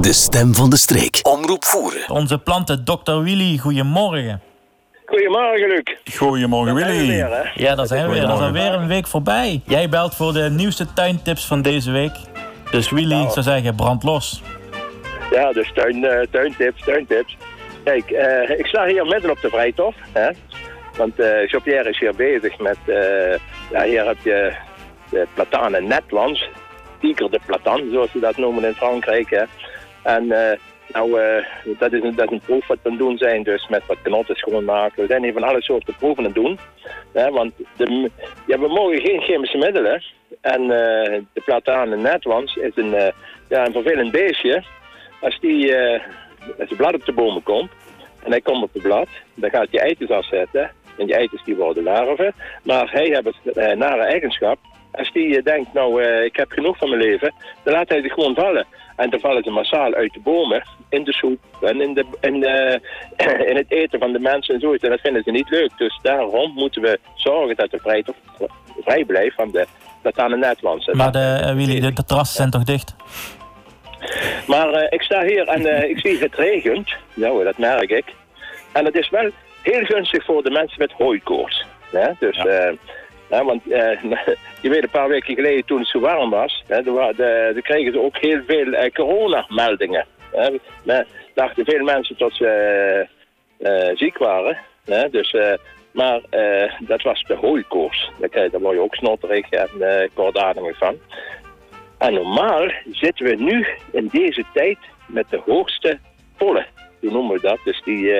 De stem van de streek. Omroep voeren. Onze planten, Dr. Willy, goedemorgen. Goedemorgen, Luc. Goedemorgen, Daar zijn we Willy. weer, hè? Ja, daar zijn we weer. Dat is alweer een week voorbij. Jij belt voor de nieuwste tuintips van deze week. Dus Willy, ik zou zeggen, brand los. Ja, dus tuin, eh, tuintips, tuintips. Kijk, eh, ik sta hier midden op de Vrijtof. Hè? Want eh Jean-Pierre is hier bezig met... eh, ja, hier heb je de platanen Netlands. Tiger de platan, zoals ze dat noemen in Frankrijk. Hè? En eh, nou, eh, dat, is een, dat is een proef wat we aan het doen zijn. Dus met wat knotten schoonmaken. We zijn hier van alle soorten proeven aan het doen. Hè? Want de, we mogen geen chemische middelen. En eh, de platanen Netlands is een, ja, een vervelend beestje. Als die als de blad op de bomen komt en hij komt op het blad, dan gaat hij eitjes afzetten. En die eitjes die worden larven. Maar hij heeft het nare eigenschap. Als die eh, denkt, nou eh, ik heb genoeg van mijn leven, dan laat hij zich gewoon vallen. En dan vallen ze massaal uit de bomen, in de soep en in, de, in, eh, in het eten van de mensen en zoiets. En dat vinden ze niet leuk. Dus daarom moeten we zorgen dat de vrij, vrij blijft van de platanen netlands. Maar de, Willy, de, de terrassen zijn toch dicht? Maar ik sta hier en ik zie het regent. Nou, dat merk ik. En het is wel heel gunstig voor de mensen met hooikoorts. Hè? Dus, eh, want eh, je weet, een paar weken geleden toen het zo warm was, hè, wa- de, toen kregen ze ook heel veel eh, coronameldingen. Hè? Dachten veel mensen dat ze eh, ziek waren. Hè? Dus, maar dat was de hooikoorts. Daar, krijg- daar word je ook snotterig en uh, kortademig van. En normaal zitten we nu in deze tijd met de hoogste pollen. Hoe noemen we dat? Dus die,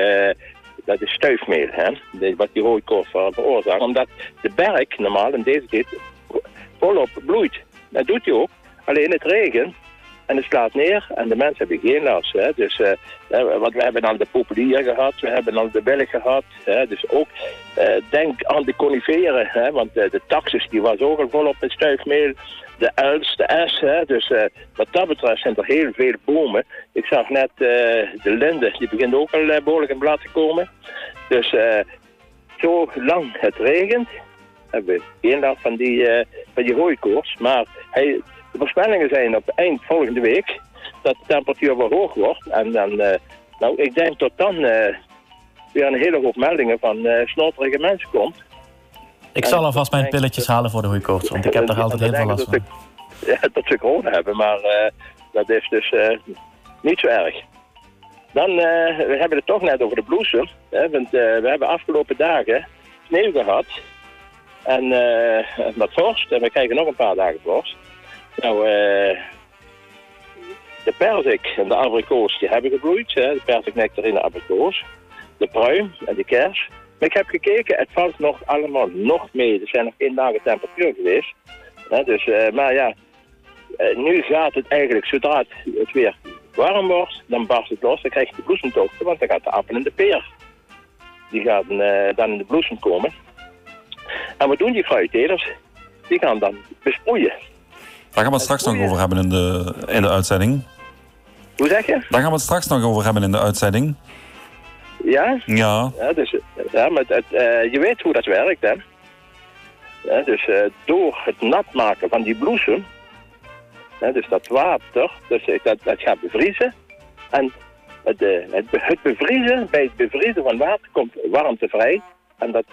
dat is stuifmeel, hè? Wat die hooikoorts ver- veroorzaakt. Omdat de berk normaal in deze tijd volop bloeit. Dat doet hij ook. Alleen het regent en het slaat neer en de mensen hebben geen last. Hè? Dus, eh, want we hebben al de populier gehad, we hebben al de willig gehad. Hè? Dus ook eh, denk aan de coniferen, hè? want eh, de taxus die was ook al volop met stuifmeel. De els, de es, hè? dus wat dat betreft zijn er heel veel bomen. Ik zag net de linde, die begint ook al eh, behoorlijk in blad te komen. Dus eh, zolang het regent, hebben we geen last van die, eh, van die hooikoorts. Maar hij, de voorspellingen zijn op eind volgende week dat de temperatuur weer hoog wordt. En dan, eh, nou, ik denk dat dan eh, weer een hele hoop meldingen van snotterige mensen komt. Ik zal alvast mijn pilletjes halen voor de hooikoorts, want ik heb daar altijd heel veel last van. Ja, dat ze corona hebben, maar dat is dus niet zo erg. Dan, we hebben het toch net over de bloesem. Hè, want we hebben afgelopen dagen sneeuw gehad. En eh wat vorst. En we krijgen nog een paar dagen vorst. Nou, eh, de perzik en de abrikoos die hebben gebloeid. Hè, de perziknectarine abrikoos. De pruim en de kers. Maar ik heb gekeken, het valt nog allemaal nog mee. Er zijn nog één dagen temperatuur geweest. Hè, dus, eh, maar ja, nu gaat het eigenlijk, zodra het, weer warm wordt, dan barst het los. Dan krijg je de bloesemtochten, want dan gaat de appel en de peer. Die gaan dan in de bloesem komen. En wat doen die fruittelers? Die gaan dan besproeien. Daar gaan we het straks nog over hebben in de, in de uitzending. Hoe zeg je? Daar gaan we het straks nog over hebben in de uitzending. Ja? Ja, Ja, dus, ja maar het, eh, je weet hoe dat werkt, hè? Ja, dus eh, door het nat maken van die bloesem, hè, dus dat water, dus dat, dat gaat bevriezen. En het, eh, het, het bevriezen, bij het bevriezen van water komt warmte vrij. En dat,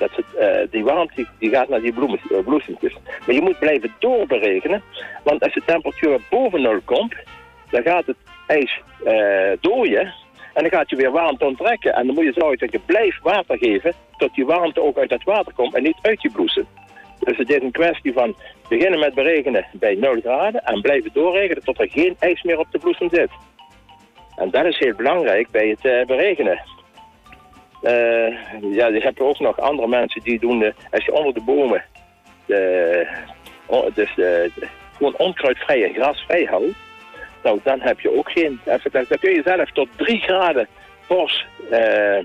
dat eh, die warmte die, gaat naar die bloemen, eh, bloesemtjes. Maar je moet blijven doorberekenen, want als de temperatuur boven nul komt, dan gaat het ijs eh dooien. En dan gaat je weer warmte onttrekken. En dan moet je zorgen dat je blijft water geven, tot die warmte ook uit het water komt en niet uit je bloesem. Dus het is een kwestie van beginnen met berekenen bij 0 graden en blijven doorrekenen tot er geen ijs meer op de bloesem zit. En dat is heel belangrijk bij het berekenen. Eh, ja, je hebt ook nog andere mensen die doen, als je onder de bomen de, dus de, de- gewoon onkruidvrij grasvrij houdt, nou dan heb je ook geen, even, dan, kun je zelf tot 3 graden fors eh, eh,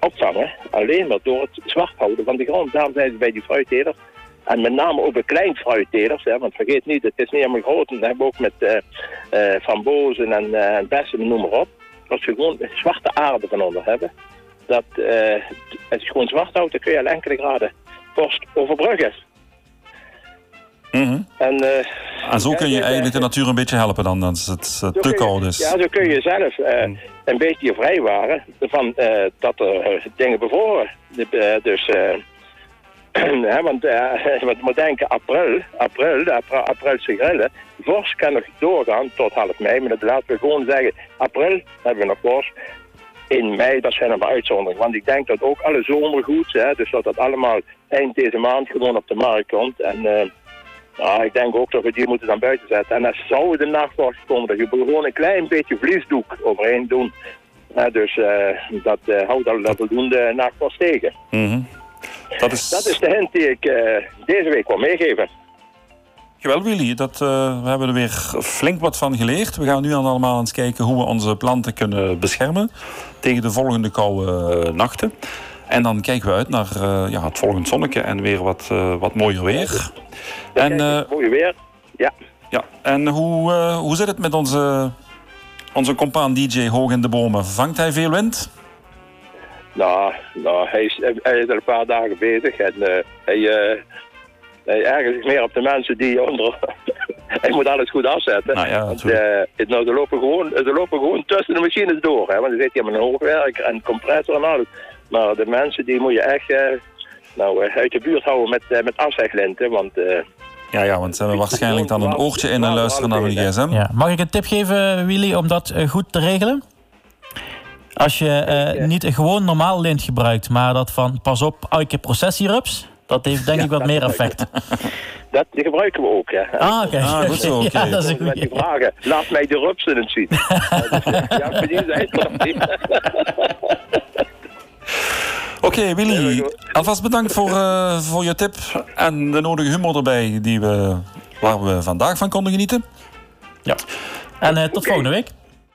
opvangen, alleen maar door het zwart houden van de grond. Daarom zijn ze bij die fruittelers, en met name ook bij kleinfruittelers, hè, want vergeet niet, het is niet helemaal groot, en dat hebben we ook met eh frambozen en bessen, noem maar op. Als je gewoon zwarte aarde van onder hebben, dat eh, als je gewoon zwart houdt, dan kun je al enkele graden vorst overbruggen. Mhm. En, eh, En zo kun je eigenlijk de eh, natuur een beetje helpen dan, als het eh, zo te koud is. Ja, zo kun je zelf eh, een beetje vrijwaren van eh, dat er eh, dingen bevroren. Eh, dus, eh, want wat moet denken, april, april, de april, aprilse grillen, vorst kan nog doorgaan tot half mei, maar dat laten we gewoon zeggen, april hebben we nog vorst. In mei, dat zijn er maar uitzonderingen. Want ik denk dat ook alle zomergoed, hè, dus dat dat allemaal eind deze maand gewoon op de markt komt. En eh, ik denk ook dat we die moeten dan buiten zetten. En als zou de nachtwacht komen, dat je gewoon een klein beetje vliesdoek overheen doen. Dus eh, dat houdt al dat voldoende nachtwacht tegen. Mhm. Dat is, Dat is de hint die ik eh, deze week wil meegeven. Geweldig, Willy. Dat, eh, we hebben er weer flink wat van geleerd. We gaan nu allemaal eens kijken hoe we onze planten kunnen beschermen tegen de volgende koude eh, nachten. En dan kijken we uit naar ja, het volgende zonnetje en weer wat, wat mooier weer. En, eh, Mooi weer. Ja. ja, en hoe, hoe zit het met onze, onze compaan DJ Hoog in de Bomen? Vangt hij veel wind? Nou, nou hij, is, hij is er een paar dagen bezig en eh, hij, eh hij ergert zich meer op de mensen die onder... hij moet alles goed afzetten. Nou ja, want, natuurlijk. eh, het- nou, ze, lopen gewoon, ze lopen gewoon tussen de machines door. Hè, want er zit hier met een hoogwerker en compressor en alles. Maar de mensen die moet je echt nou, uit de buurt houden met, met afzeglinten. Want eh, Ja, ja, want ze hebben waarschijnlijk dan een oortje in en luisteren naar hun gsm. Ja. Mag ik een tip geven, Willy, om dat goed te regelen? Als je eh, niet een gewoon normaal lint gebruikt, maar dat van pas op, elke processierups, dat heeft denk ik wat meer effect. dat gebruiken we ook. Hè. Ah, oké. Ah, goed zo, oké. Ja, dat is een Met die goeie. vragen, laat mij de rupsen eens zien. Ja, ja, het niet. Oké, Willy, alvast bedankt voor, eh, voor je tip en de nodige humor erbij die we, waar we vandaag van konden genieten. En eh, tot volgende week.